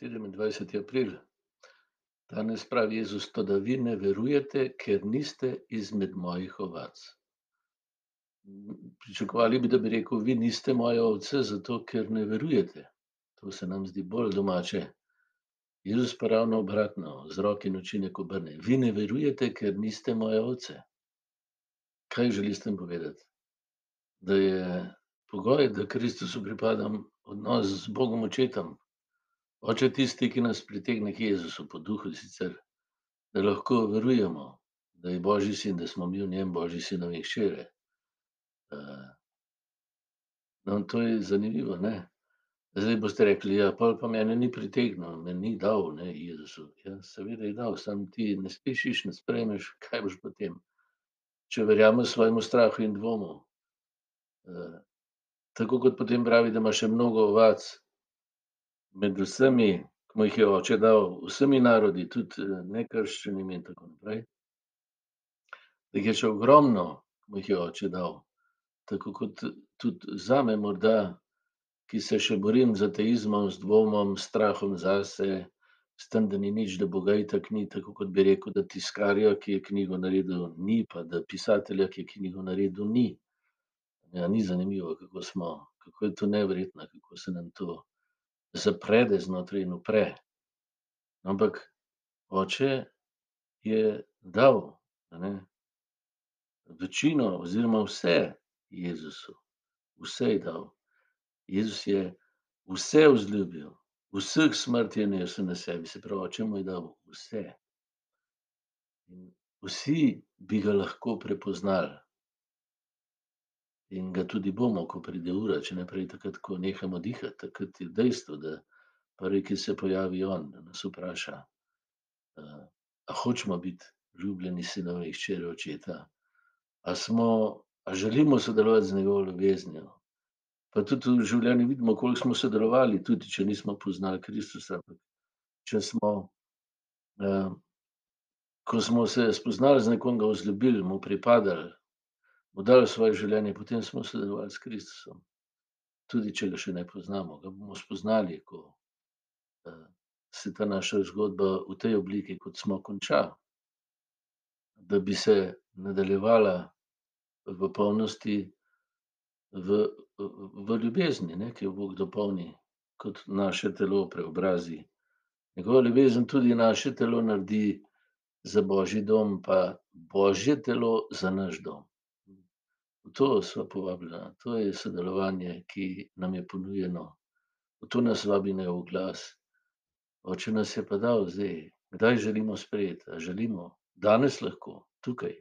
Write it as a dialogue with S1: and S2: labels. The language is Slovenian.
S1: 27. april. Danes pravi Jezus, to, da vi ne verujete, ker niste izmed mojih ovac. Pričakovali bi, da bi rekel, vi niste moje ovce, zato ker ne verujete. To se nam zdi bolj domače. Jezus pa ravno obratno, z roki in učinek obrne. Vi ne verujete, ker niste moje ovce. Kaj želi s tem povedati? Da je pogoj, da Kristusu pripadam odnos z Bogom očetom, Oče tisti, ki nas pritegne k Jezusu, po duhu sicer, da lahko verujemo, da je Božji sin, da smo mi v njem Božji sinovi in hčere. No, to je zanimivo, ne? Zdaj boste rekli, ja, pol pa mene ni pritegnil, me ni dal, ne, Jezusu. Ja, seveda je dal, samo ti ne slišiš, ne sprejmeš, kaj boš potem? Če verjameš svojemu strahu in dvomu. Tako kot potem pravi, da ima še mnogo ovac, med vsemi, ki mu jih je oče dal, vsemi narodi, tudi nekrščenimi in tako naprej. Da jih je še ogromno, ki mu jih je oče dal. Tako kot tudi zame morda, ki se še borim z ateizmom, z dvomom, s strahom zase, s tem, da ni nič, da Boga itak ni, tako kot bi rekel, da tiskarja, ki je knjigo naredil, ni, pa da pisatelja, ki je knjigo naredil, ni. Ja, ni zanimivo, kako smo, kako je to neverjetno, kako se nam to zaprede znotraj in upre. Ampak oče je dal, ne, večino oziroma vse Jezusu. Vse je dal. Jezus je vse vzljubil, vseh smrti je nesel na sebi, se pravi, oče mu je dal vse. Vsi bi ga lahko prepoznali. In ga tudi bomo, ko pride ura, če ne prej takrat, ko nehamo dihati, takrat je dejstvo, da prvi, ki se pojavi, on, nas vpraša, a hočemo biti ljubljeni sinovi in hčere očeta. A smo, a želimo sodelovati z njegovo ljubeznijo? Pa tudi v življenju vidimo, koliko smo sodelovali, tudi če nismo poznali Kristusa. Če smo, ko smo se spoznali z nekom, ga vzljubili, mu pripadali, mu dali svoje življenje, potem smo sodelovali s Kristusom. Tudi če ga še ne poznamo, ga bomo spoznali, ko se ta naša zgodba v tej obliki, kot smo, konča. Da bi se nadaljevala v polnosti v v ljubezni, ne, ki jo Bog dopolni, kot naše telo preobrazi. Njegova ljubezen tudi naše telo naredi za božji dom, pa božje telo za naš dom. V to sva povabljena, to je sodelovanje, ki nam je ponujeno. V to nas vabi njegov glas. Oče nas je pa dal zdaj, kdaj želimo sprejeti, a želimo danes lahko, tukaj.